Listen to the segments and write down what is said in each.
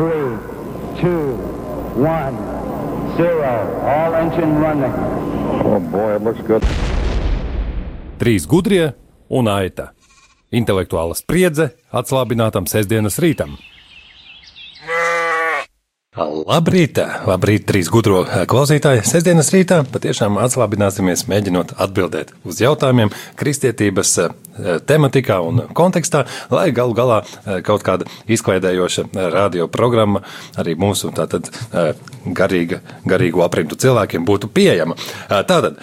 three, two, one, zero. All engine running. Oh boy, it looks good. Trīs gudrie un aita. Intelektuāla spriedze atslābinātam sestdienas rītam. Labrīt, labrīt, trīs gudro klausītāji. Sestdienas rītā patiešām atslābināsimies, mēģinot atbildēt uz jautājumiem kristietības eh, tematikā un kontekstā, lai galu galā eh, kaut kāda izklaidējoša radioprogramma arī mūsu tātad eh, garīga, garīgu aprindu cilvēkiem būtu pieejama. Tātad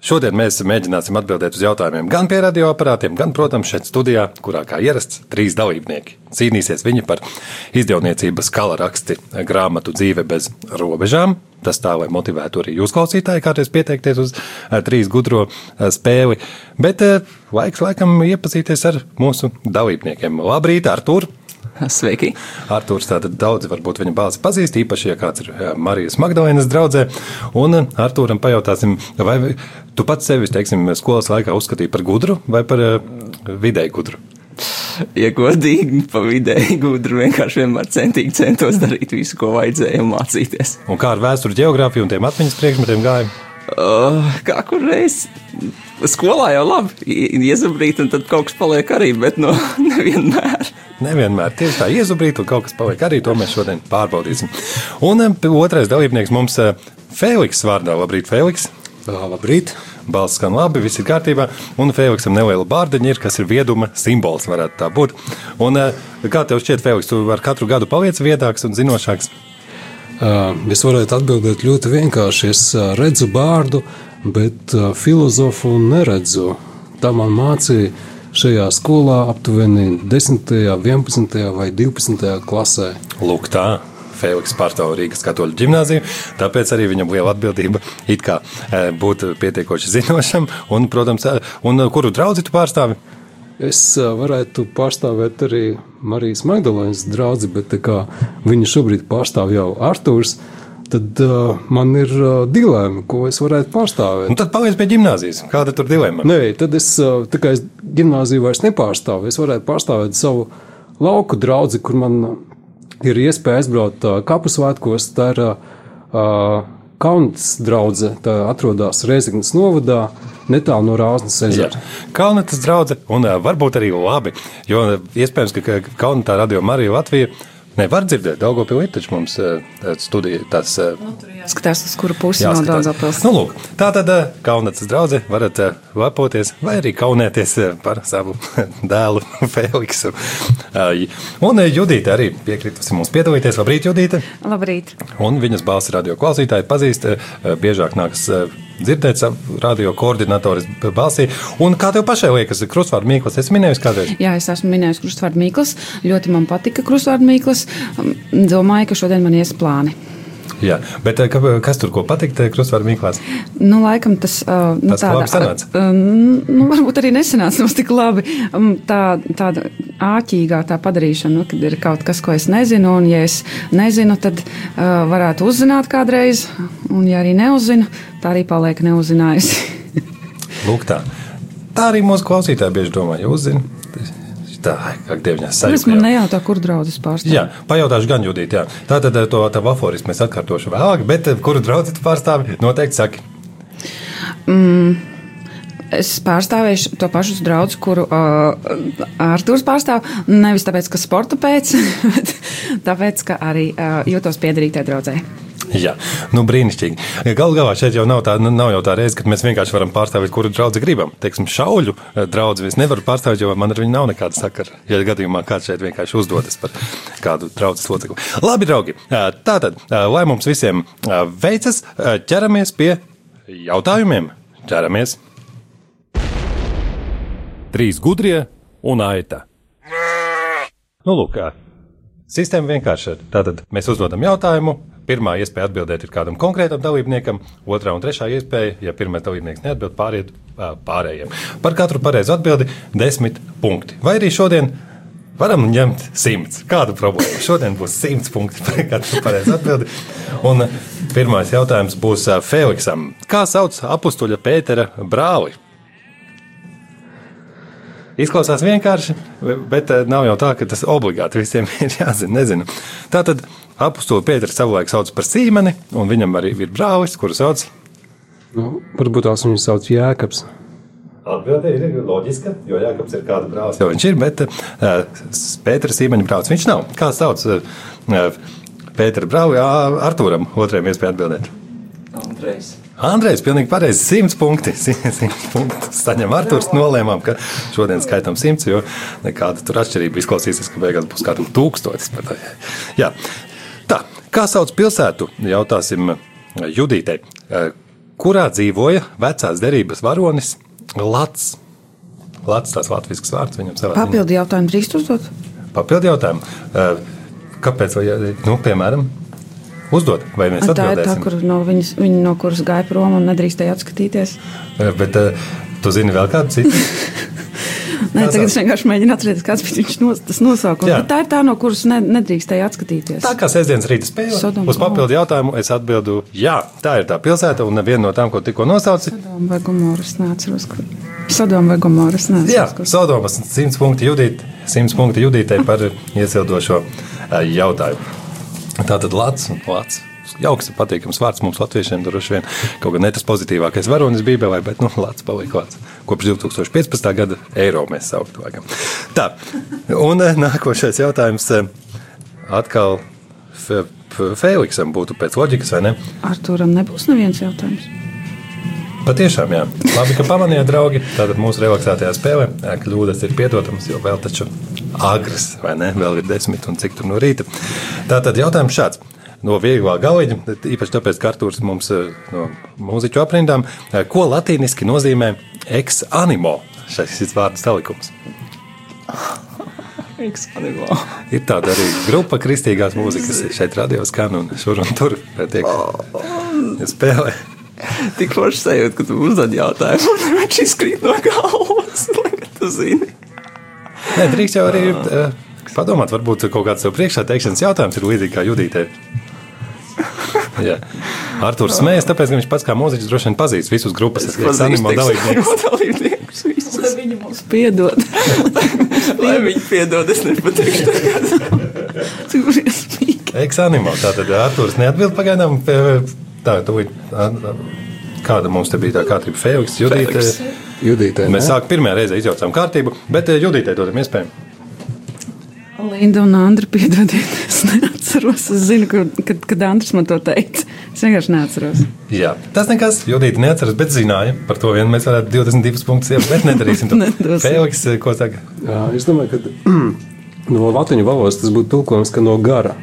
Šodien mēs mēģināsim atbildēt uz jautājumiem gan pie radioaparātiem, gan, protams, šeit studijā, kurā kā ierasts trīs dalībnieki. Cīnīsies viņi par izdevniecības kala raksti grāmatu dzīve bez robežām. Tas tā, lai motivētu arī jūs, klausītāji, kādreiz pieteikties uz a, trīs gudro a, spēli. Bet a, laiks laikam iepazīties ar mūsu dalībniekiem. Labrīt, Artur! Sveiki! Arthurs tātad daudzi varbūt viņa balsi pazīst, īpaši, ja kāds ir Marijas Magdalēnas draudzē. Un Arthūram pajautāsim, vai tu pats sevi, teiksim, skolas laikā uzskatīji par gudru vai par vidēji gudru? Ja godīgi, pa vidēji gudru, vienkārši vienmēr centīgi centos darīt visu, ko vajadzēja mācīties. Un kā ar vēsturi, geogrāfiju un tiem atmiņas priekšmetiem gāja? Uh, kā kur reiz skolā jau labi iezubrīt, un tad kaut kas paliek arī, bet no nevienmēr. Nevienmēr tieši tā iezubrīt, un kaut kas paliek arī. To mēs šodien pārbaudīsim. Un otrais dalībnieks mums Fēliks vārdā. Labrīt, Fēliks! Labrīt! Balsts skan labi, viss ir kārtībā. Un Fēliksam neliela bārdiņa ir, kas ir vieduma simbols, varētu tā būt. Un, kā tev šķiet, Fēliks, tu ar katru gadu paliec viedāks un zinošāks? Es varētu atbildēt ļoti vienkārši. Es redzu bārdu, bet filozofu neredzu. Tā man mācīja šajā skolā aptuveni 10., 11. vai 12. klasē. Lūk, tā. Fēniks pārstāv Rīgas katoļu ģimnāziju, tāpēc arī viņam liela atbildība kā būt pietiekoši zinošam. Un, protams, un kuru draugu tu pārstāvi? Es varētu pārstāvēt arī Marijas Magdalēnas draugu, bet viņa šobrīd pārstāv jau Arthurs tad uh, man ir uh, dilemma, ko es varētu pārstāvēt. Nu, tad paliec pie gimnāzijas. Kāda tur dilemma? Nē, tad es, uh, tā kā es gimnāziju vairs nepārstāvu, es varētu pārstāvēt savu lauku draugu, kur man ir iespēja aizbraukt uh, kapu svētkos. Tā ir uh, Kaunas draudzene, tā atrodas Reizeknas novadā. Netālu no Rāznas ezera. Kalnatas draudzene, un varbūt arī labi, jo iespējams, ka Kaunatā radio Marija Latvija Nevar dzirdēt, Daugopilī taču mums studija tas. Nu, Skatās, uz kuru pusi no Daugopils. Nu, lūk, tā tad Kaunatas draudze varat lepoties vai arī kaunēties par savu dēlu Feliksu. Un Judīte arī piekritusi mums piedalīties. Labrīt, Judīte! Labrīt! Un viņas balsi radio klausītāji pazīst, biežāk nāks dzirdēt radio koordinatoru balsī. Un kā tev pašai liekas, krustvārdu mīklas? Es minēju, kādreiz. Jā, es esmu minējis krustvārdu mīklas. Ļoti man patika krustvārdu mīklas. Domāju, ka šodien man ies plāni. Jā, bet kas tur ko patikt krustvārdu mīklās? Nu, laikam tas, uh, nu, tāda, labi sanāca. Uh, nu, varbūt arī nesanāca mums tik labi. Um, tā, tāda āķīgā tā padarīšana, nu, kad ir kaut kas, ko es nezinu, un ja es nezinu, tad uh, varētu uzzināt kādreiz, un ja arī neuzzinu, tā arī paliek neuzzinājusi. Lūk tā. Tā arī mūsu klausītāji bieži domā, ja uzzina tā, kā dieviņā sajūta. Es man nejautā, kur draudzes pārstāv. Jā, pajautāšu gan Judīt, jā. Tā tad to tavu aforismu es atkārtošu vēlāk, bet kuru draudzi tu pārstāvi, noteikti saki. Mm. Es pārstāvēšu to pašu draugu, kuru uh, Arthurs pārstāv. Nevis tāpēc, ka sporta pēc, bet tāpēc, ka arī uh, jūtos piederīgi tajā draudzē. Jā, nu brīnišķīgi. Galu galā šeit jau nav tā, nu, nav jau tā reize, kad mēs vienkārši varam pārstāvēt, kuru draugu gribam. Teiksim, šauļu draugu es nevaru pārstāvēt, jo man ar viņu nav nekāda sakara. Ja gadījumā kāds šeit vienkārši uzdodas par kādu draugu locekli. Labi, draugi, tātad, lai mums visiem veicas, ķeramies pie jautājumiem. Ķeramies! Trīs gudrie un aita. Nu, lūk. Sistēma vienkārši ir. Tātad mēs uzdodam jautājumu, Pirmā iespēja atbildēt ir kādam konkrētam dalībniekam, otrā un trešā iespēja, ja pirmais dalībnieks neatbild, pāriet pārējiem. Par katru pareizu atbildi desmit punkti. Vai arī šodien varam ņemt simts? Kāda problēma? Šodien būs simts punkti par katru pareizu atbildi. Un pirmais jautājums būs Feliksam. Kā sauc apstuļa Pētera brāli? Izklausās vienkārši, bet nav jau tā, ka tas obligāti visiem ir jāzina. Nezinu. Tā apakstu Pēters savulaik sauc par sīmeni, un viņam arī ir brālis, kuru sauc. Nu, varbūt tās viņu sauc Jēkabs. Atbilde ir loģiska, jo Jānis ir kāda brālis. Jau viņš ir, bet uh, Pēters īmeņa brālis viņš nav. Kā sauc uh, Pētera brāli? Arturam otrajam iespēja atbildēt. Andrejs. Andrejs, pilnīgi pareizi. 100 punkti. 100 punkti. Saņem Arthurs. Nolēmām, ka šodien skaitām 100, jo nekāda tur atšķirība izklausīsies, ka beigās būs kādam tūkstotis. Jā. Tā, kā sauc pilsētu? Jautāsim Judītei. Kurā dzīvoja vecās derības varonis Lats? Lats tās latvisks vārds viņam savā. Papildu jautājumu drīkst uzdot? Papildu jautājumu. Kāpēc? Vai, nu, piemēram, uzdot, vai mēs Tā ir tā, atbildēsim? kur no, viņas, viņa, no kuras gāja prom un nedrīkstēja atskatīties. Bet tu zini vēl kādu citu? Nē, tagad es vienkārši mēģinu atcerēties, kāds bija nos, tas nosaukums. Bet Tā ir tā, no kuras ne, nedrīkstēja atskatīties. Tā kā sestdienas rīta spēle. Sodoma. Uz papildu jautājumu es atbildu, jā, tā ir tā pilsēta, un neviena no tām, ko tikko nosauci. Sodoma vai Gomoras neatceros. Kur... Sodoma vai Gomoras neatceros. Jā, kur- Sodomas 100 punkti Judīt, 100 punkti Judītei par iesildošo jautājumu. Tātad Lats un Lats. Jauks, patīkams vārds mums, latviešiem, droši vien. Kaut gan ne tas pozitīvākais varonis Bībelē, bet nu, Latvijas paliek Latvijas. Kopš 2015. gada eiro mēs saukt vajag. Tā, un eh, nākošais jautājums eh, atkal Fe- F- Feliksam būtu pēc loģikas, vai ne? Arturam nebūs neviens jautājums. Patiešām, jā. Labi, ka pamanījāt, draugi. Tātad mūsu relaksētajā spēlē kļūdas ir piedotamas, jo vēl taču agrs, vai ne? Vēl ir desmit un cik tur no rīta. Tātad jautājums šāds. No vieglā galiņa, īpaši tāpēc, ka Arthurs mums ā, no mūziķu aprindām, ā, ko latīniski nozīmē ex animo šis vārdu salikums. Ir tāda arī grupa kristīgās mūzikas šeit radio skan un šur un tur tiek spēlē. Tik forši sajūta, ka tu uzdod jautājumu, un viņš izkrīt no galvas. lai Tu zini. Nē, drīkst jau arī uh, padomāt, varbūt kaut kāds tev priekšā teikšanas jautājums ir līdzīgs kā Judītei. Arthurs smējas, tāpēc, ka viņš pats kā mūziķis droši vien pazīst visus grupas animo dalībniekus. Lai viņi mums piedod. Lai viņi piedod, es nepateikšu tagad. Cik briesmīgi. Ex-animo. Tātad Arthurs neatbild pagaidām. Tā, ā, kāda mums te bija tā kārtība? Fēliks, Judīte. Judītē. Mēs sākām pirmā reize izjaucām kārtību, bet eh, Judītei dodam iespēju. Linda un Andra, piedodiet, es neatceros. Es zinu, ka, kad, kad Andris man to teica. Es vienkārši neatceros. Jā, tas nekas. Judīte neatceras, bet zināja. Par to vien mēs varētu 22 punktus ielikt, bet nedarīsim to. Eh, ko saka? Jā, es domāju, ka no latviešu valodas tas būtu tulkojums, ka no gara.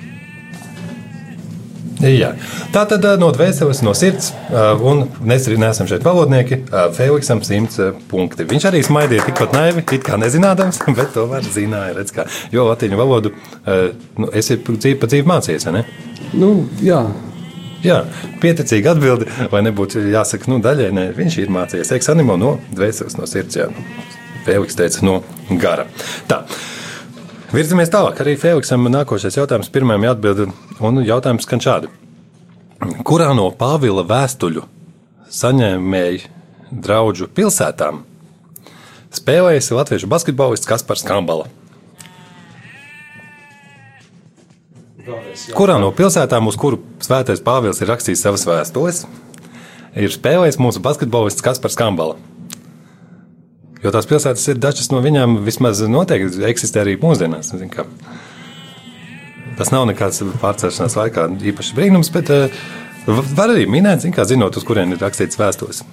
Jā. Tā tad ā, no dvēseles, no sirds, ā, un mēs arī neesam šeit valodnieki. ā, Feliksam 100 punkti. Viņš arī smaidīja tikpat naivi, it kā nezinādams, bet to var zināja. Redz, kā, jo latīņu valodu nu, es dzīvi pa dzīvi mācījies, vai ne? Nu, jā, Jā, pieticīgi atbildi, vai nebūtu jāsaka, nu, daļai ne. Viņš ir mācījies eksanimo no dvēseles, no sirds. Jā. Feliks teica, no gara. Tā. Virzamies tālāk. Arī Feliksam nākošais jautājums pirmajam jāatbild. Un jautājums skan šādi. Kurā no Pāvila vēstuļu saņēmēju draugu pilsētām spēlējas latviešu basketbolists Kaspars Kambala? Kurā no pilsētām, uz kuru svētais Pāvils ir rakstījis savas vēstules, ir spēlējis mūsu basketbolists Kaspars Kambala? Jo tās pilsētas ir dažas no viņām vismaz noteikti eksistē arī mūsdienās. Zin. Tas nav nekāds pārcelšanās laikā īpašs brīnums, bet uh, var arī minēt, zin kā, zinot, uz kurien ir rakstīts vēstules.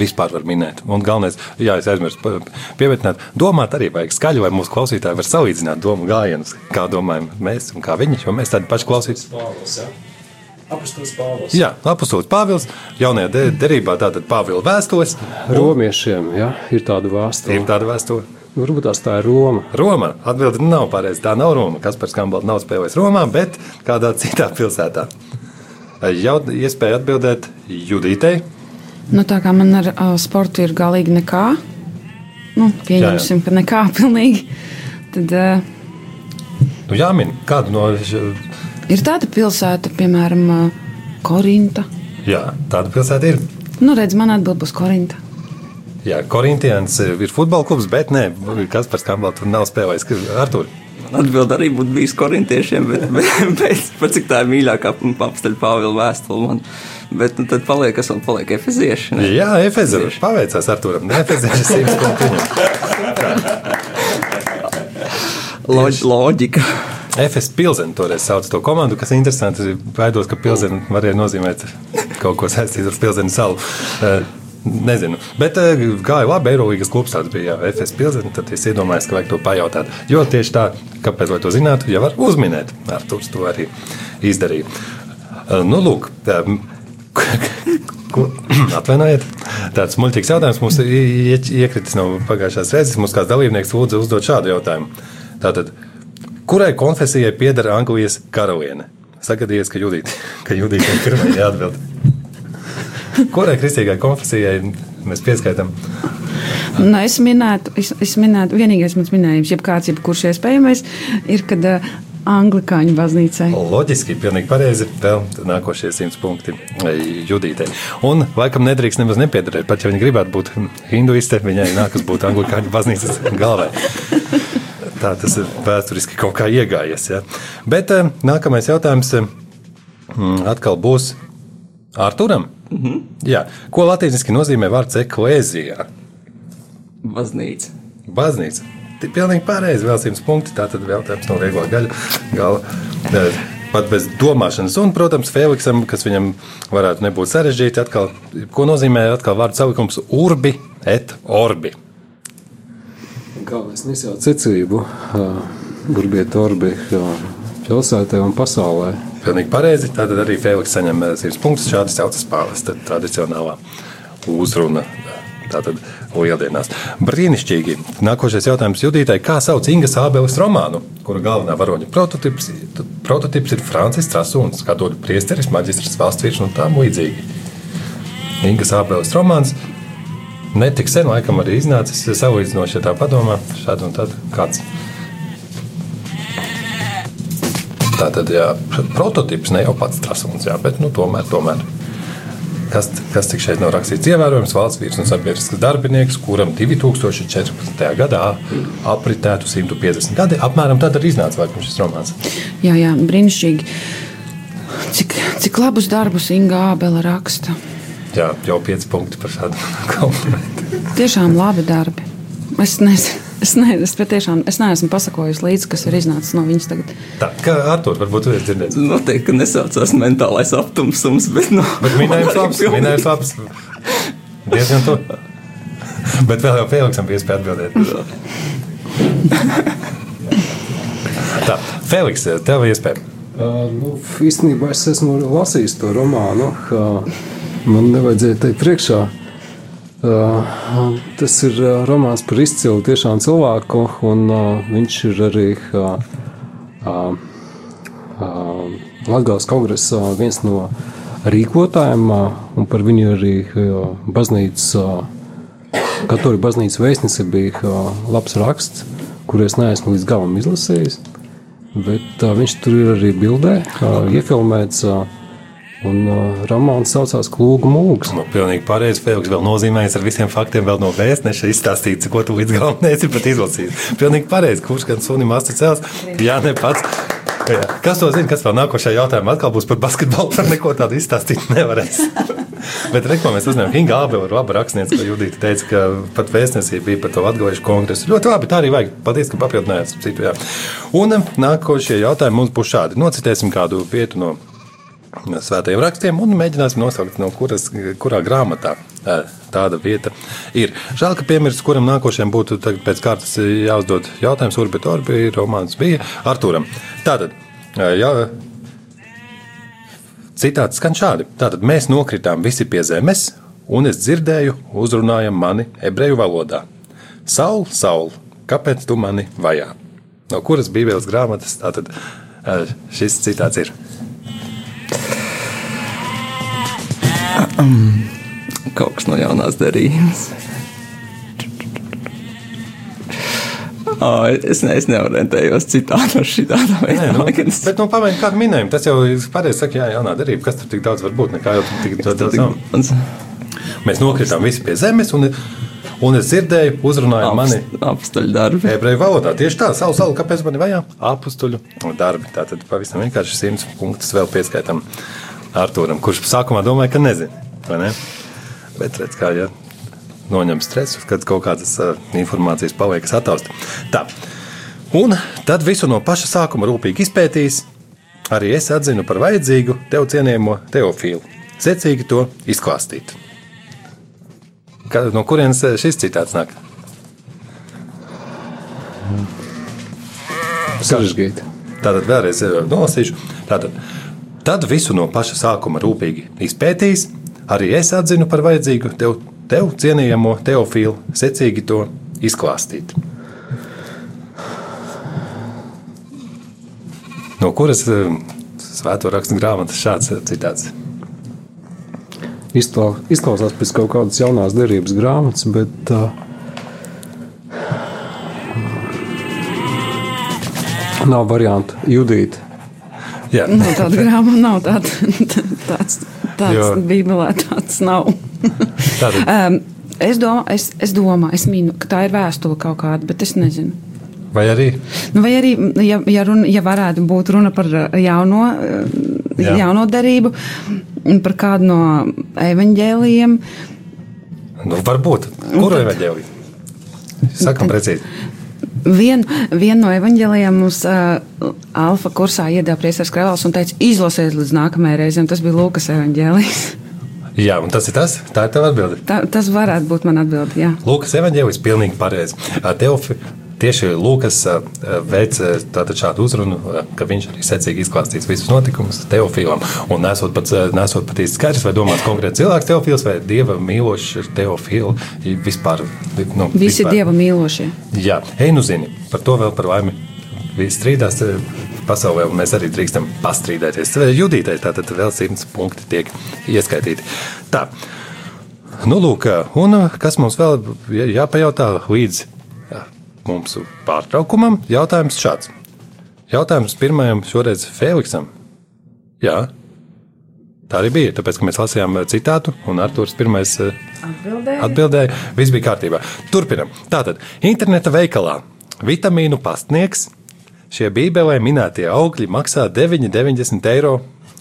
Vispār var minēt. Un galvenais, jā, es aizmirsu pieminēt, domāt arī vajag skaļi, lai mūsu klausītāji var salīdzināt domu gājienus, kā domājam mēs un kā viņi, jo mēs tādi paši klausītāji. Apustulis Pāvils. Jā, apustulis Pāvils, jaunajā de- derībā tātad Pāvila vēstules. Romiešiem ja? ir tāda vēsture. Ir tāda vēstule. Nu, Varbūt tās tā ir Roma. Roma. Atbilde nav pareiza. Tā nav Roma. Kaspars Kambals nav spēlējis Romā, bet kādā citā pilsētā. Jau iespēja atbildēt Judītei. Nu, tā kā man ar uh, sportu ir galīgi nekā, nu, pieņemsim, ka nekā pilnīgi. Tad uh, Nu, jāmin, kādu no. Ir tāda pilsēta, piemēram, Korinta. Jā, tāda pilsēta ir. Nu, redz, man atbild būs Korinta. Jā, Korintians ir futbola klubs, bet nē, Kaspars Kambals tur nav spēlējis. Artur. Atbilde arī būtu bijis korintiešiem, bet, bet, bet par cik tā ir mīļākā apsteļa Pāvila vēstule man. Bet nu, tad paliek, kas vēl paliek efezieši. Ne? Jā, efezieši. Paveicās Arturam. Ne, efezieši simts. Loģ, loģika. FS Pilsēna toreiz sauc to komandu, kas ir interesanti. Baidos, ka Pilsēna varēja nozīmēt kaut ko saistītu ar Pilsēnas salu. Uh, Nezinu, bet gāja labi. Eirolandes klubs tāds bija jā, FS Pilsēta. Tad es iedomājos, ka vajag to pajautāt. Jo tieši tā, kāpēc lai to zinātu, jau var uzminēt. Ar to arī izdarīja. Uh, nu, lūk, Ko, atvainojiet, tāds muļķīgs jautājums mums iekritis no pagājušās reizes. Mums kāds dalībnieks lūdza uzdot šādu jautājumu. Tātad, kurai konfesijai pieder Anglijas karaliene? Sagadījies, ka Judīte, ka ir pirmā jāatbild. Kurai kristīgai konfesijai mēs pieskaitām? Nu, es minētu, es, es minētu, vienīgais mans minējums, jebkāds, jebkurš iespējamais, ir, kad uh, Anglikāņu baznīcai. Loģiski, pilnīgi pareizi. Vēl nākošie simts punkti Judītei. Un, laikam, nedrīkst nemaz nepiedarēt. Pat ja viņa gribētu būt hinduiste, viņai nākas būt Anglikāņu baznīcas galvai. Tā tas ir vēsturiski kaut kā iegājies. Ja? Bet nākamais jautājums atkal būs Arturam. Mm -hmm. Jā. Ko latīniski nozīmē vārds eklēzijā? Baznīca. Baznīca. Pilnīgi pareizi, vēl simts punkti. Tā tad jautājums no viegla gaļa. Gala. Pat bez domāšanas, un, protams, Feliksam, kas viņam varētu nebūt sarežģīti, atkal, ko nozīmē atkal vārdu salikums urbi et orbi. Galvenais nesauc secību, urbiet orbi pilsētē un pasaulē. Pilnīgi pareizi. Tātad arī Feliks saņem 100 punktus. Šādi saucas pāvesta tradicionālā uzruna. Tātad lieldienās. Brīnišķīgi. Nākošais jautājums Judītai. Kā sauc Inga Sābeles romānu, kura galvenā varoņa prototyps, prototyps ir Francis Trasuns, kā dod priesteris, maģistrs, valsts vīrs un tam līdzīgi? Inga Sābeles romāns. Netik sen laikam arī iznācis salīdzinoši, ja tā padomā, šādi un tad kāds. Tā tad, jā, prototyps ne jau pats trasuns, jā, bet nu, tomēr, tomēr. Kas, kas tik šeit nav rakstīts? Ievērojams valsts vīrs un sabiedrisks darbinieks, kuram 2014. gadā apritētu 150 gadi. Apmēram tad arī iznāca laikam šis romāns. Jā, jā, brīnišķīgi. Cik, cik labus darbus Inga Ābela raksta. Jā, jau 5 punkti par šādu komplimentu. Tiešām labi darbi. Es nezinu. Es, ne, es patiešām es neesmu pasakojusi līdzi, kas ir iznācis no viņas tagad. Tā kā Artur, varbūt jūs dzirdējāt. Noteikti, ka nesaucās mentālais aptumsums, bet no. Bet minējums labs, minējums labs. Diezgan to. Bet vēl jau Feliksam bija iespēja atbildēt. Tā, Feliks, tev ir iespēja. Uh, nu, īstenībā es esmu lasījis to romānu. Uh, man nevajadzēja teikt priekšā. Uh, tas ir uh, romāns par izcilu cilvēku, un uh, viņš ir arī uh, uh, Latvijas kongresa viens no rīkotājiem, uh, un par viņu arī uh, baznīcas, uh, katoļu baznīcas vēstnese bija uh, labs raksts, kur es neesmu līdz galam izlasījis. Bet uh, viņš tur ir arī bildē, uh, iefilmēts. Uh, Un uh, romāns saucās Klūga mūks. Nu, pilnīgi pareizi. Feliks vēl nozīmējis ar visiem faktiem vēl no vēstneša izstāstīts, ko tu līdz galam neesi pat izlasījis. Pilnīgi pareizi. Kurš gan sunim astu cels? Jā, ne pats. Jā. Kas to zina, kas vēl nākošajā jautājumā atkal būs par basketbolu, par neko tādu izstāstīt nevarēs. Bet reko mēs uzņēmām Hinga Ābelu, laba rakstniece, ko Judita teica, ka pat vēstnesī bija par to atgājuši kongresu. Ļoti labi, tā arī vajag. Paldies, ka papildinājāt citu. Jā. Un um, nākošie jautājumi mums būs šādi. Nocitēsim kādu vietu no svētajiem rakstiem un mēģināsim nosaukt, no kuras, kurā grāmatā tāda vieta ir. Žēl, ka piemirst, kuram nākošajam būtu pēc kārtas jāuzdod jautājums, Urbit Orbi, romāns bija Arturam. Tātad, jā, citāts skan šādi. Tātad mēs nokritām visi pie zemes, un es dzirdēju, uzrunājam mani ebreju valodā. Saul, Saul, kāpēc tu mani vajā? No kuras bībeles grāmatas tātad šis citāts ir? Um, kaut kas no jaunās derības. Oh, es, ne, es neorientējos citādi no šī tāda veida. Nu, bet, nu, pamēģiniet, kādu minējumu. Tas jau ir pareizi, saka, jā, jaunā derība. Kas tur tik daudz var būt? Nekā jau tik daudz. daudz Mēs nokritām visi pie zemes, un, Un es dzirdēju, uzrunāja mani apstuļu darbi. ebreju valodā. Tieši tā, savu salu, kāpēc man vajā apstuļu darbi. Tātad pavisam vienkārši simts punktus vēl pieskaitam Artūram, kurš sākumā domāja, ka nezina. Vai Ne? Bet redz, kā ja noņem stresu, kad kaut kādas uh, informācijas paliekas ataust. Tā. Un tad visu no paša sākuma rūpīgi izpētījis. Arī es atzinu par vajadzīgu tev cienījamo teofīlu. Secīgi to izklāstīt. Kā, no kurienes eh, šis citāts nāk? Sarežģīti. Tātad vēlreiz eh, nolasīšu. Tātad, tad visu no paša sākuma rūpīgi izpētījis. Arī es atzinu par vajadzīgu tev, tev cienījamo teofīlu, secīgi to izklāstīt. No kuras eh, svēto rakstu grāmatas šāds eh, citāts? Izklā- Izklausās pēc kaut kādas jaunās derības grāmatas, bet uh, nav variantu judīt. Jā, Nav tāda grāmata, nav tāda, tāds, tāds Jo. bībelē, tāds nav. tātad, um, es, domā, es, es domāju, es minu, ka tā ir vēstule kaut kāda, bet es nezinu. vai arī Nu, vai arī, ja, ja, runa, ja varētu būt runa par uh, jauno, uh, Jā. jauno darību, par kādu no evaņģēlījiem, nu, varbūt kuru evaņģēliju? Sakam precīzi. Vienu vien no evaņģēlījiem mums uh, Alfa kursā iedeva Priesars Krevels un teica, izlasiet līdz nākamajai reizei, un tas bija Lūkas evaņģēlijs. Jā, un tas ir tas, tā ir tava atbilde. Tā, tas varētu būt man atbildi, jā. Lūkas evanģēlis pilnīgi pareizi. Teofi, tieši Lūkas veic tātad šādu uzrunu, ka viņš arī secīgi izklāstīs visus notikumus Teofilam. Un nesot pat, nesot pat īsti skaidrs, vai domāts konkrēti cilvēks Teofils vai dieva mīlošs Teofils. Vispār, nu, Visi vispār. dieva mīlošie. Jā, ej, nu zini, par to vēl par laimi. Visi strīdās eh, pasaulē, un mēs arī drīkstam pastrīdēties. Judītai tātad vēl simts punkti tiek ieskaitīti. Tā. Nu, lūk, un kas mums vēl jā- jāpajautā līdz jā, mums pārtraukumam? Jautājums šāds. Jautājums pirmajam šoreiz Feliksam. Jā, tā arī bija, tāpēc, ka mēs lasījām citātu, un Artūrs pirmais eh, Atbildēja. Atbildēja, viss bija kārtībā. Turpinam. Tātad, interneta veikalā vitamīnu pastnieks. Šie bībelē minētie augļi maksā 9,90 eiro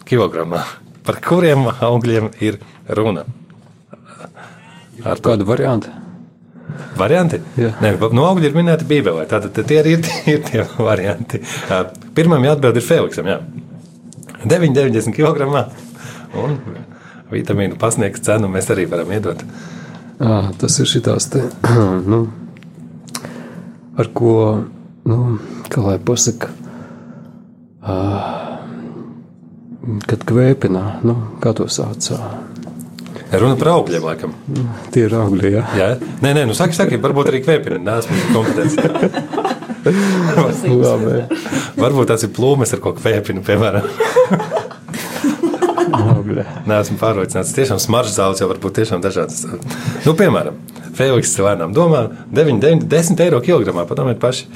kilogramā. Par kuriem augļiem ir runa? Ar to Kāda varianta? Varianti? Jā. Nē, no augļi ir minēti bībelē. Tātad tie ir, ir tie varianti. Pirmam jāatbild ir Feliksam. Jā. 9,90 kg. Un vitamīnu pasniegts cenu mēs arī varam iedot. À, tas ir šitās te, nu, ar ko, nu, kā lai pasaka, ā, kad kvēpinā, nu, kā to sauc, ā, Runa par augļiem, laikam. tie ir augļi, jā. Jā, nē, nē, nu saki, saki, varbūt arī kvēpina. Nē, esmu kompetents. Labi, Varbūt tas ir plūmes ar ko kvēpinu, piemēram. Nē, esmu pārliecināts. Tiešām smaržas zāles jau var būt tiešām dažādas. Nu, piemēram, Feliks lēnām domā 9, 9, 10 eiro kilogramā. Padomājiet paši.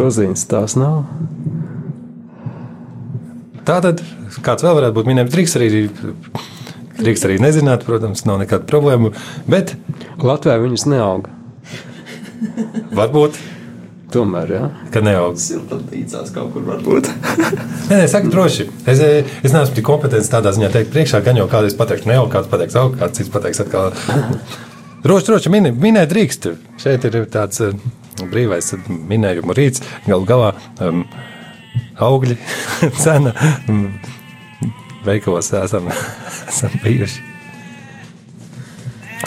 Rozīnas tās nav. Tātad, kāds vēl varētu būt minējums, drīkst arī, drīkst arī nezināt, protams, nav nekāda problēma. Bet Latvijā viņas neaug. varbūt, Tomēr, jā. ka neaug. Siltumnīcās kaut kur varbūt. Nē, nē, saka, droši. Es, es neesmu tik kompetents tādā ziņā teikt, priekšā gan jau kādreiz pateikšu, ne jau kāds pateiks, aug, kāds cits pateiks atkal. Droši, droši, minē, minēt drīkst. Šeit ir tāds uh, brīvais minējuma rīts, galu galā um, augļi, cena. um, Veikalos esam, esam bijuši.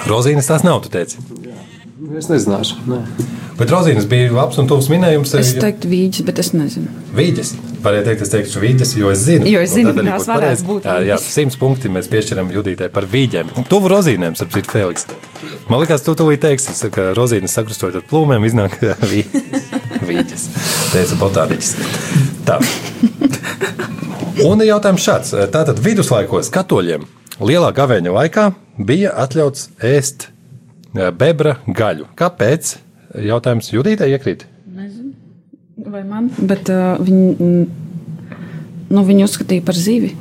Rozīnes tās nav, tu teici. Es nezināšu. Nē. Bet Rozīnes bija labs un tuvs minējums. Es teiktu, vīģis, bet es nezinu. Vīģis. Varētu teikt, es teiktu, vīģis, jo es zinu. Jo es zinu, arī tās būtu varētu būt Jā, jā, simts punkti mēs piešķiram Judītai par vīģiem. Tuvu rozīnēm, ap citu, Feliks. Man liekas, tu tūlīt teiksi, ka rozīnes sakrustojot ar plūmēm iznāk vī- vīģis. Teica botāniķis. Tā. Un jautājums šāds. Tātad viduslaikos katoļiem lielā gavēņa laikā bija atļauts ēst eh, bebra gaļu. Kāpēc? Jautājums Judītai iekrīt. Vai man? Bet uh, viņi, mm, nu, viņi uzskatīja par zivi.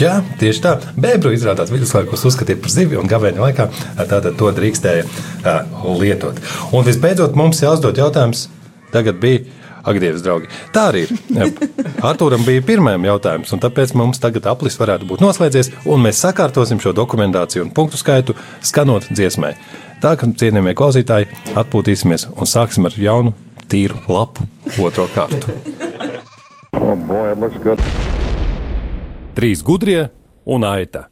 Jā, tieši tā. Bēbru izrādās viduslaikos uzskatīja par zivju, un gavēņa laikā tātad to drīkstēja uh, lietot. Un visbeidzot, mums jāuzdod jautājums, tagad bija. Ak, Dievs, draugi. Tā arī ir. Arthūram bija pirmajam jautājums, un tāpēc mums tagad aplis varētu būt noslēdzies, un mēs sakārtosim šo dokumentāciju un punktu skaitu skanot dziesmai. Tā kā cienījamie klausītāji, atpūtīsimies un sāksim ar jaunu, tīru lapu otro kārtu. Oh, boy, it looks good. Trīs gudrie un aita.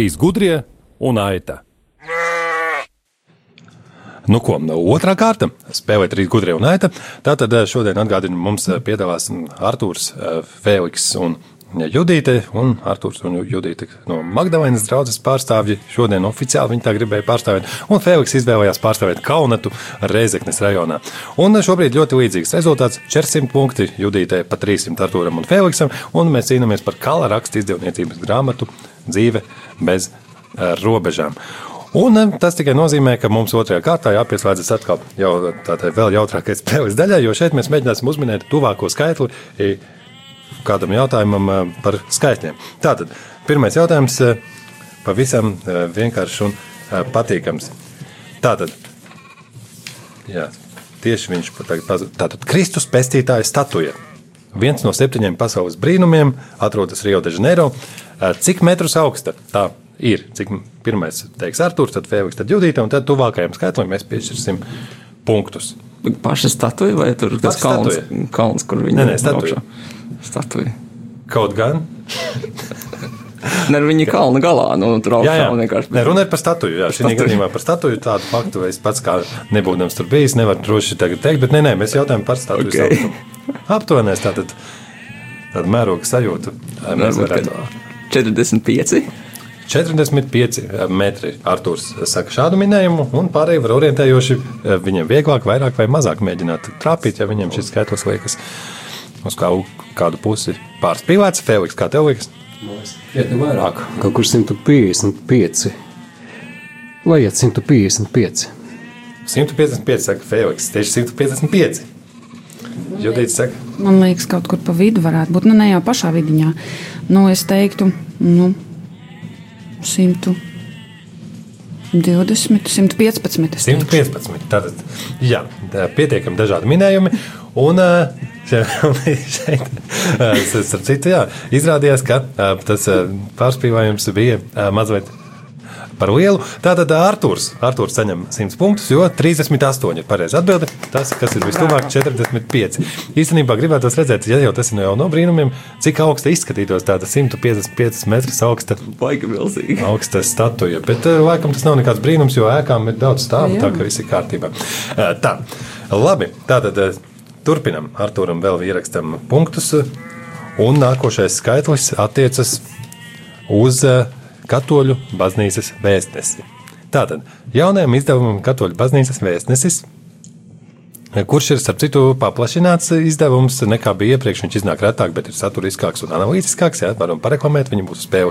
Trīs gudrie un aita. Nu, ko, otrā kārta spēlē trīs gudrie un aita. Tātad eh, šodien atgādinu, mums eh, piedalās Artūrs, eh, Fēliks un Judīte. Un Artūrs un Judīte no Magdalēnas draugas pārstāvji. Šodien oficiāli viņi tā gribēja pārstāvēt. Un Fēliks izvēlējās pārstāvēt Kaunatu Reizeknes rajonā. Un šobrīd ļoti līdzīgs rezultāts - 400 punkti Judītē, pa 300 Artūram un Fēliksam. Un mēs cīnāmies par kala rakstu izdevniecības grāmatu dzīve bez eh, robežām. Un eh, tas tikai nozīmē, ka mums otrajā kārtā jāpieslēdzas atkal jau tādai vēl jautrākai spēles daļai, jo šeit mēs mēģināsim uzminēt tuvāko skaitli kādam jautājumam eh, par skaitļiem. Tātad, pirmais jautājums pavisam vienkāršs un patīkams. Tātad, jā, tieši viņš tagad. Tātad, Kristus pestītāja statuja. Viens no septiņiem pasaules brīnumiem atrodas Rio de Janeiro. Cik metrus augsta tā ir? Cik pirmais teiks Arthurs, tad Fēviks, tad Judīta, un tad tuvākajam skaitlim mēs piešķirsim punktus. Paša statuja vai tur Paša kalns, statuja. kalns kur viņi Nē, nē, statuja. Statuja. Kaut gan. Ne, viņa kalna galā, nu, tur jā. augšā vienkārši. Ne, runa ir par statuju. Jā, šī gadījumā par statuju tādu faktu es pats kā nebūdams tur bijis, nevaru droši teikt, bet nē, nē, mēs jautājam par statuju. Ok. Okay. Aptuvenēs tātad tādu mērogu sajūtu. Mēs varētu. ka 45. 45 metri Arthurs saka šādu minējumu, un pārējie var orientējoši eh, viņiem vieglāk, vairāk vai mazāk mēģināt trāpīt, ja viņiem šis skaitlis liekas uz kā, kādu pusi pārspīlēts. Feliks, kā tev liekas? Iet vairāk, kaut kur 155. Lai iet 155. 155, saka Feliks, tieši 155. Judīts saka, Man liekas, kaut kur pa vidu varētu būt. Nu, ne jau pašā vidiņā. Nu, es teiktu, nu, 120, 115. es teiktu. 115. Tātad, jā, tā pietiekami dažādi minējumi. Un šeit, starp citu, jā, izrādījās, ka tas pārspīlējums bija mazliet par lielu. Tātad Arthurs, Arthurs saņem 100 punktus, jo 38 ir pareizi atbildi. Tas, kas ir vistuvāk, 45. Īstenībā gribētu redzēt, ja jau tas ir no no brīnumiem, cik augsta izskatītos tāda 155 metrus augsta Baigi milzīgi. augsta statuja. Bet, eh, laikam, tas nav nekāds brīnums, jo ēkām ir daudz stāvu, Jā. tā ka viss ir kārtībā. Eh, Tā, labi. Tātad eh, turpinam. Arturam vēl ierakstam punktus. Un nākošais skaitlis attiecas uz eh, Katoļu baznīcas vēstnesi. Tātad jaunajam izdevumam Katoļu baznīcas vēstnesis kurš ir, starp citu, paplašināts izdevums nekā bija iepriekš. Viņš iznāk retāk, bet ir saturiskāks un analītiskāks. Jā, varam pareklamēt, viņi mūsu spēli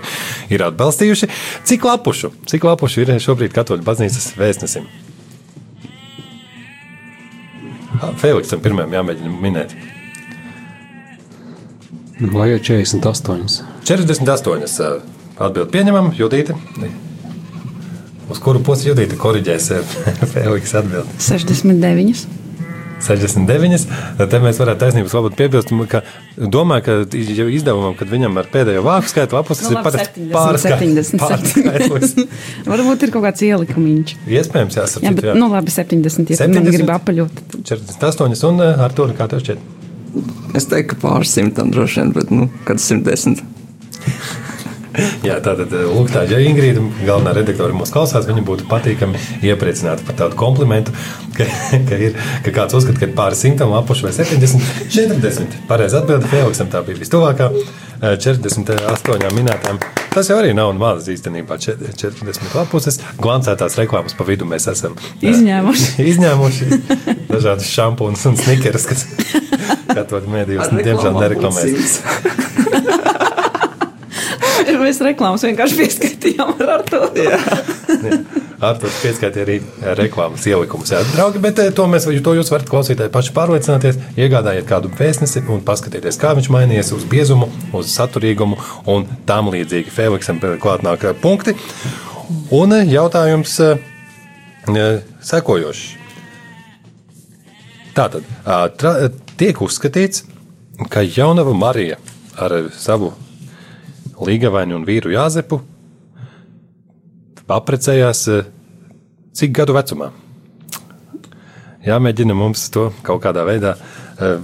ir atbalstījuši. Cik lapušu, cik lapušu ir šobrīd Katoļu baznīcas vēstnesim? Ah, Feliksam pirmajam jāmēģina minēt. Lai iet 48. 48. Atbildi pieņemam, Judīte. Uz kuru pusi Judīte korģēs Feliks atbildi? 69. 69. Te mēs varētu taisnības labāk piebilst, ka domāju, ka jau izdevumam, kad viņam ar pēdējo vāku skaitu lapus, tas Nu, ir pat 70, 70, pārskaitlis. 70. Varbūt ir kaut kāds ielikumiņš. Iespējams, Jā, jāsaka, bet, jā. nu labi, 70. Ja 70. man 70. grib apaļot. tad- 48 un eh, ar to kā tev šķiet. Es teiktu, ka pāris simtam droši vien, bet, nu, kad 110. Jā, tātad, eh, lūk, tā, ja Ingrīda, galvenā redaktore, mūs klausās, viņa būtu patīkami iepriecināta par tādu komplimentu, ka, ka, ir, ka kāds uzskata, ka ir pāri simtam lapušu vai 70, 40. Pareizi atbildi Feliksam, tā bija vistuvākā. eh, 48 minētām. Tas jau arī nav maz īstenībā. čet- 40 lapuses, glancētās reklāmas pa vidu mēs esam eh, Izņēmuši. izņēmuši dažādas šampūnas un snikerus, kas katru mēdījus, nu, diemžēl, nereklamēs. Mēs reklāmas vienkārši pieskaitījām ar to. Ar to pieskaitīja arī reklāmas ielikumus. Jā, draugi, bet eh, to, mēs, to jūs varat klausītāji paši pārliecināties. Iegādājiet kādu vēstnesi un paskatieties, kā viņš mainījies uz biezumu, uz saturīgumu un tam līdzīgi. Feliksam klāt nāk eh, punkti. Un eh, jautājums eh, eh, sekojošs. Tātad tra, tiek uzskatīts, ka jaunava Marija ar savu līgavaini un vīru Jāzepu apprecējās eh, cik gadu vecumā. Jāmēģina mums to kaut kādā veidā eh,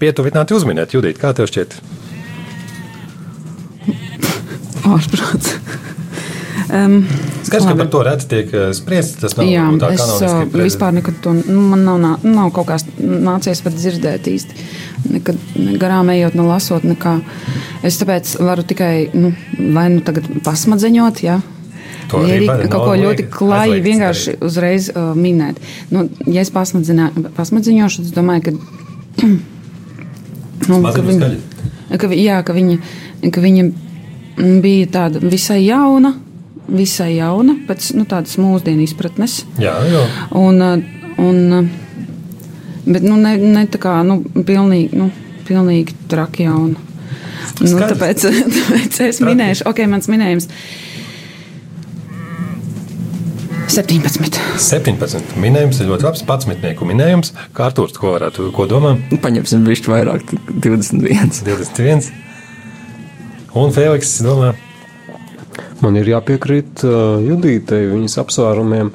pietuvināt, uzminēt. Judīt, kā tev šķiet? Ārprāts. Um, Skaidrs, ka par to reti tiek eh, spriests. Tas nav Jā, tā kanoniski uh, prezi- vispār nekad to nu, man nav, nā- nav kaut kāds nācies pat dzirdēt īsti. Nekad ne garām ejot, ne lasot, nekā. Es tāpēc varu tikai, nu, vai nu tagad pasmadzeņot, jā. To Vai arī var- kaut nav ko ļoti klāji vienkārši darīt. uzreiz uh, minēt. Nu, ja es pasmadziņošu, tad es domāju, ka. nu, ka viņa, ka, jā, ka viņa, ka viņa bija tāda visai jauna, visai jauna, pēc nu, tādas mūsdienu izpratnes. Jā, jo. Un, uh, un, uh, bet nu, ne, ne tā kā nu, pilnīgi, nu, pilnīgi traki jauna. Nu, Skaidrs. tāpēc, tāpēc es Traki. minēšu, ok, mans minējums. 17. 17. minējums ir ļoti labs. Pats mitnieku minējums. Kā Arthurs, ko varētu, ko domā? Nu, Paņemsim višķi vairāk, tad 21. 21. Un Feliks domā, Man ir jāpiekrīt uh, Judītei viņas apsvērumiem,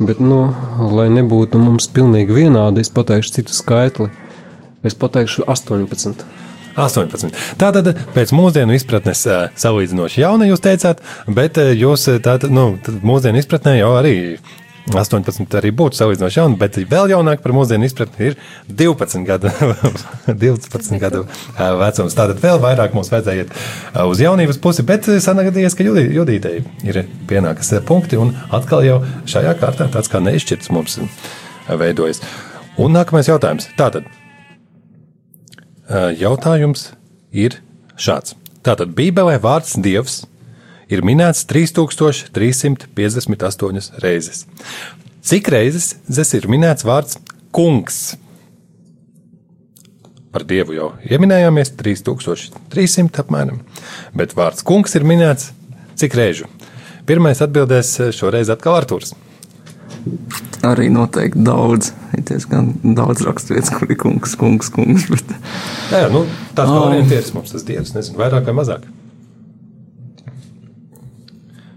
bet, nu, lai nebūtu mums pilnīgi vienādi, es pateikšu citu skaitli. Es pateikšu 18. 18. Tātad pēc mūsdienu izpratnes salīdzinoši jauna jūs teicāt, bet jūs tātad, nu, mūsdienu izpratnē jau arī 18 arī būtu salīdzinoši jauna, bet vēl jaunāk par mūsdienu izpratni ir 12 gadu, 12 gadu vecums. Tātad vēl vairāk mums vajadzēja iet uz jaunības pusi, bet ā, sanākties, ka Judī- Judītei ir pienākas punkti un atkal jau šajā kārtā tāds kā neizšķirts mums veidojas. Un nākamais jautājums. Tātad jautājums ir šāds. Tātad Bībelē vārds Dievs ir minēts 3358 reizes. Cik reizes zes ir minēts vārds kungs? Par dievu jau ieminējāmies 3300 apmēram, bet vārds kungs ir minēts cik reižu? Pirmais atbildēs šoreiz atkal Artūrs. Arī noteikti daudz. Ir diezgan daudz raksturvietas, kur ir kungs, kungs, kungs. Bet... Jā, nu, tāds Oh. orientieris mums tas dievs, nezinu, vairāk vai mazāk.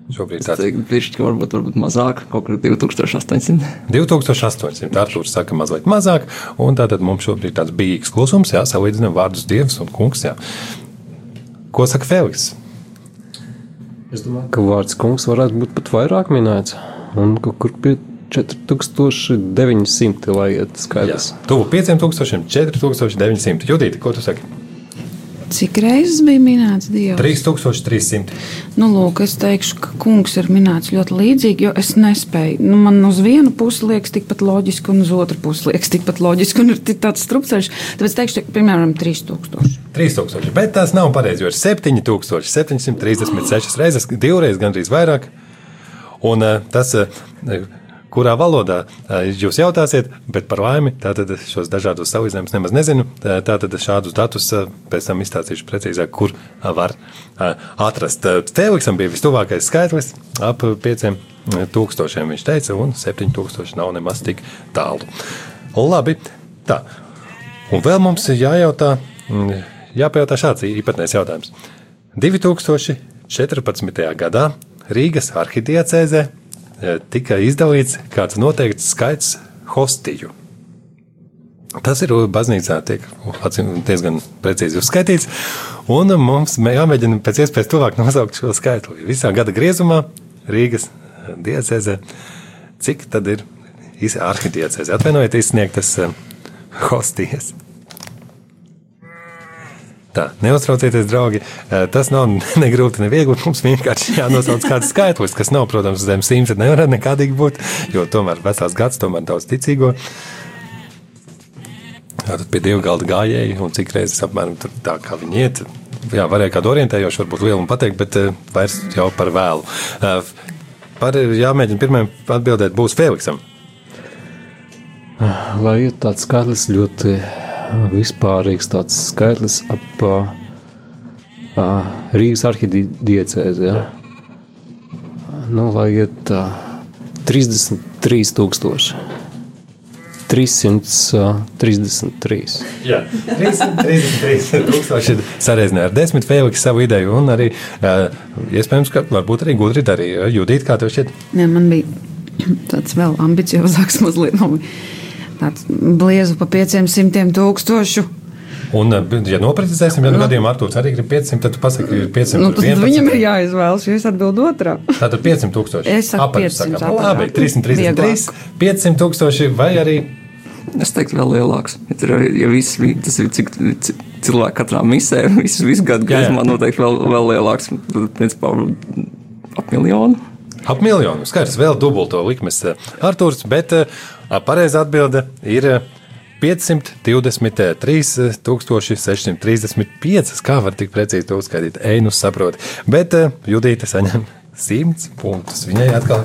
Šobrīd tāds Teiktu, pišķi, varbūt, varbūt mazāk, kaut kur 2800. 2800. Arthurs saka, mazliet mazāk, un tātad mums šobrīd tāds bijīgs klusums, jā, salīdzinām vārdus dievs un kungs. Jā. Ko saka Feliks? Es domāju, ka vārds kungs varētu būt pat vairāk minēts. Un kaut kur pie 4900, lai iet skaidrs. Tuvu 5000, 4900. Judīti, ko tu saki? Cik reizes bija minēts Dievs? 3300. Nu, lūk, es teikšu, ka kungs ir minēts ļoti līdzīgi, jo es nespēju. Nu, man uz vienu pusi liekas tikpat loģiski, un uz otru pusi liekas tikpat loģiski, un ir tāds strupceļš. Tāpēc es teikšu, piemēram, 3000. 3000, bet tas nav pareizi, jo ir 7736 reizes, divreiz gandrīz vairāk. Un eh, tas, eh, kurā valodā jūs jautāsiet, bet par laimi tātad šos dažādos salīdzinājumus nemaz nezinu. Tā- Tātad šādus datus pēc tam izstāstīšu precīzāk, kur var atrast. Feliksam bija vistuvākais skaitlis ap 5000, viņš teica, un 7000 nav nemaz tik tālu. Labi, tā. Un vēl mums ir jājautā, jāpajautā šāds īpatnējs jautājums. 2014. gadā Rīgas arhidiecēzē eh, tika izdalīts kāds noteikts skaits hostiju. Tas ir baznīcā, tiek acīm diezgan precīzi uzskaitīts. Un mums mē- jāmēģina pēc iespējas tuvāk nosaukt šo skaitli. Visā gada griezumā Rīgas diecēzē, cik tad ir arhidiecēzē? Atvainojiet, izsniegtas hostijas. Tā, neuztraucieties, draugi. Eh, Tas nav ne grūti, ne viegli. Mums vienkārši jānosauc kāds skaitlis, kas nav, protams, zem simta. Nevar nekādīgi būt, jo tomēr vecās gads, tomēr daudz ticīgo. Tātad pie divu galda gājēji, un cik reizes apmēram tā kā viņi iet. Jā, varēja kādu orientējošu, varbūt lielu pateikt, bet uh, vairs jau par vēlu. Uh, par jāmēģina pirmajam atbildēt būs Feliksam. Lai ir tāds skaitlis ļoti vispārīgs, tāds skaitlis ap uh, uh, Rīgas arhidiecēzi. Ja? Nu, lai iet uh, 33,000. 333. Jā, 333 tūkstoši ir sarežģīti ar desmit Feliks savu ideju, un arī uh, iespējams, ka varbūt arī gudri darīja. Judīt, kā tev šķiet? Nē, man bija tāds vēl ambiciozāks, mazliet no tāds bliezu pa 500 tūkstošu. Un, uh, ja noprecizēsim, ja nu gadījumā Artūrs arī grib 500, tad tu pasaki, ka ir 500. Nu, tad viņam ir jāizvēlas, jo es atbildu otrā. Tātad 500 tūkstoši. Es saku Apaļus 500 sakām. apaļā. Labi, 333, 500 tūkstoši vai arī Es teiktu, vēl lielāks. Ja, tur, ja viss tas ir cik cik cilvēki katrā misē, visu, visu gadu griezumā noteikti vēl, vēl lielāks. Tad, principā, ap miljonu. ap miljonu. Skaidrs, vēl dubulto likmes eh, Artūrs, bet eh, pareizā atbilde ir eh, 523,635. Kā var tik precīzi to uzskaitīt? Ej, nu saproti. Bet eh, Judīte saņem 100 punktus. Viņai atkal.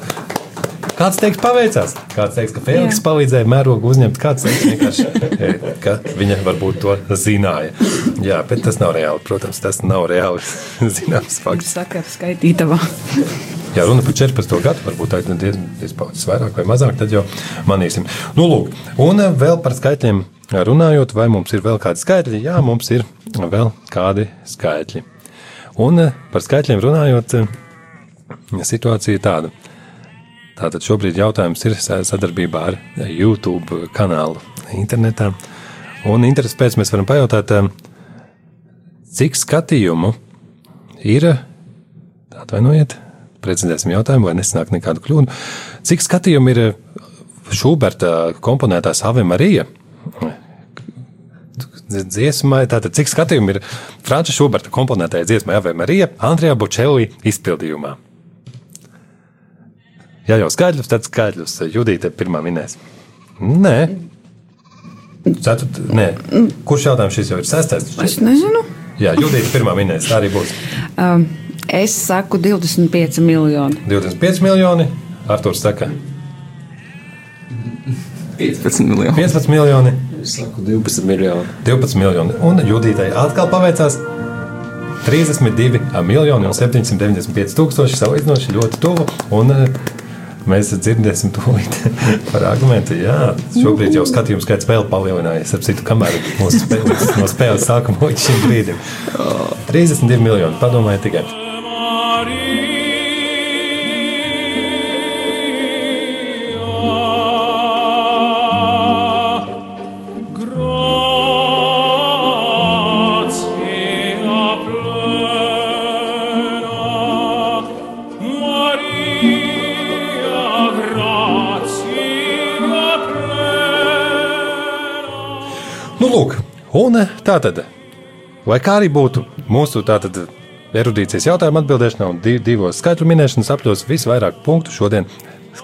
Kāds teiks, paveicās? Kāds teiks, ka Feliks Jā. palīdzēja mērogu uzņemt? Kāds teiks, vienkārši, eh, ka viņa varbūt to zināja. Jā, bet tas nav reāli. Protams, tas nav reāli zināms fakts. Saka, skaitītavā. Ja runa par 14. gadu, varbūt tā ir diezgan diez vairāk vai mazāk, tad jau manīsim. Nu, lūk, un eh, vēl par skaitļiem runājot, vai mums ir vēl kādi skaitļi? Jā, mums ir vēl kādi skaitļi. Un eh, par skaitļiem runājot, eh, situācija ir tāda. Tātad šobrīd jautājums ir sa- sadarbībā ar YouTube kanālu internetā. Un interesi pēc mēs varam pajautāt, cik skatījumu ir, atvainojiet, precizēsim jautājumu, vai nesanāk nekādu kļūdu, cik skatījumu ir Šuberta komponētās Ave Marija? Dziesmai, tātad cik skatījumu ir Franča Šuberta komponētajai dziesmai Ave Marija Andrijā Bočelī izpildījumā? Ja jau skaidrs, tad skaidrs. Judīte pirmā minēs. Nē. Ceturt, nē. Kurš jautājums šis jau ir sestais? Es nezinu. Jā, Judīte pirmā minēs. Tā arī būs. Um, es saku 25 miljoni. 25 miljoni. Arthurs saka 15 miljoni. 15 miljoni. Es saku 12 miljoni. 12 miljoni. Un Judītai atkal paveicās 32 miljoni un 795 tūkstoši. Salīdzinoši ļoti tuvu. Un eh, mēs dzirdēsim tūlīt par argumentu. Jā, šobrīd jau skatījums skaits vēl palielinājies. Ar citu, kamēr mūsu spēles, no spēles sākuma līdz šim brīdim. 32 miljoni. Padomājiet tikai. Nu, lūk, un tā tad, lai kā arī būtu mūsu tātad erudīcijas jautājuma atbildēšanā un div, divos skaitļu minēšanas apļos visvairāk punktu šodien,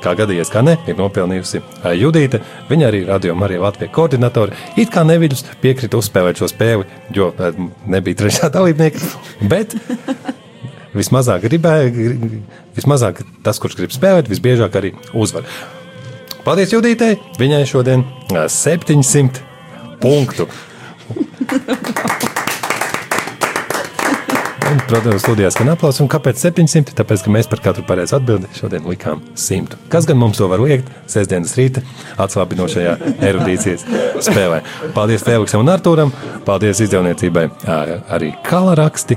kā gadījies, kā ne, ir nopelnījusi ā, Judīte. Viņa arī radio Marija Latvijas koordinatori. It kā neviļus piekrita uzspēlēt šo spēli, jo ā, nebija trešā dalībnieka, bet vismazāk gribēja, gri- vismazāk tas, kurš grib spēlēt, visbiežāk arī uzvar. Paldies Judītei! Viņai šodien ā, 700 punktu. Un, protams, studijā skan aplausi. Un kāpēc 700? Tāpēc, ka mēs par katru pareizu atbildi šodien likām 100. Kas gan mums to var liekt sestdienas rīta atslābinošajā erudīcijas spēlē? Paldies Feliksam un Artūram, paldies izdevniecībai arī kala raksti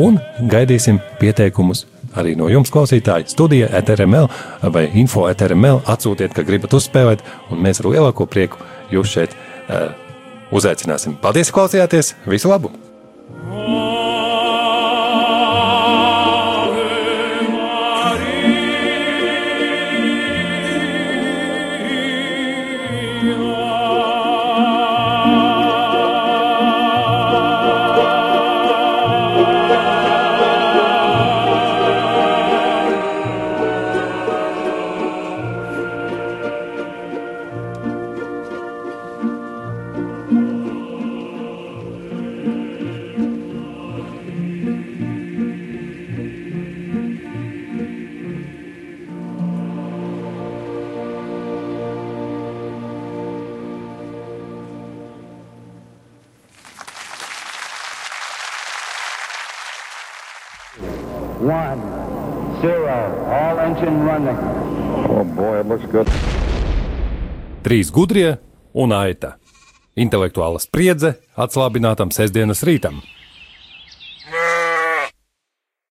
un gaidīsim pieteikumus. Arī no jums, klausītāji, studija ETRML vai info ETRML atsūtiet, ka gribat uzspēlēt, un mēs ar lielāko prieku jūs šeit uh, uzaicināsim. Paldies, ka klausījāties! Visu labu! Trīs gudrie un aita. Intelektuāla spriedze atslābinātam sestdienas rītam.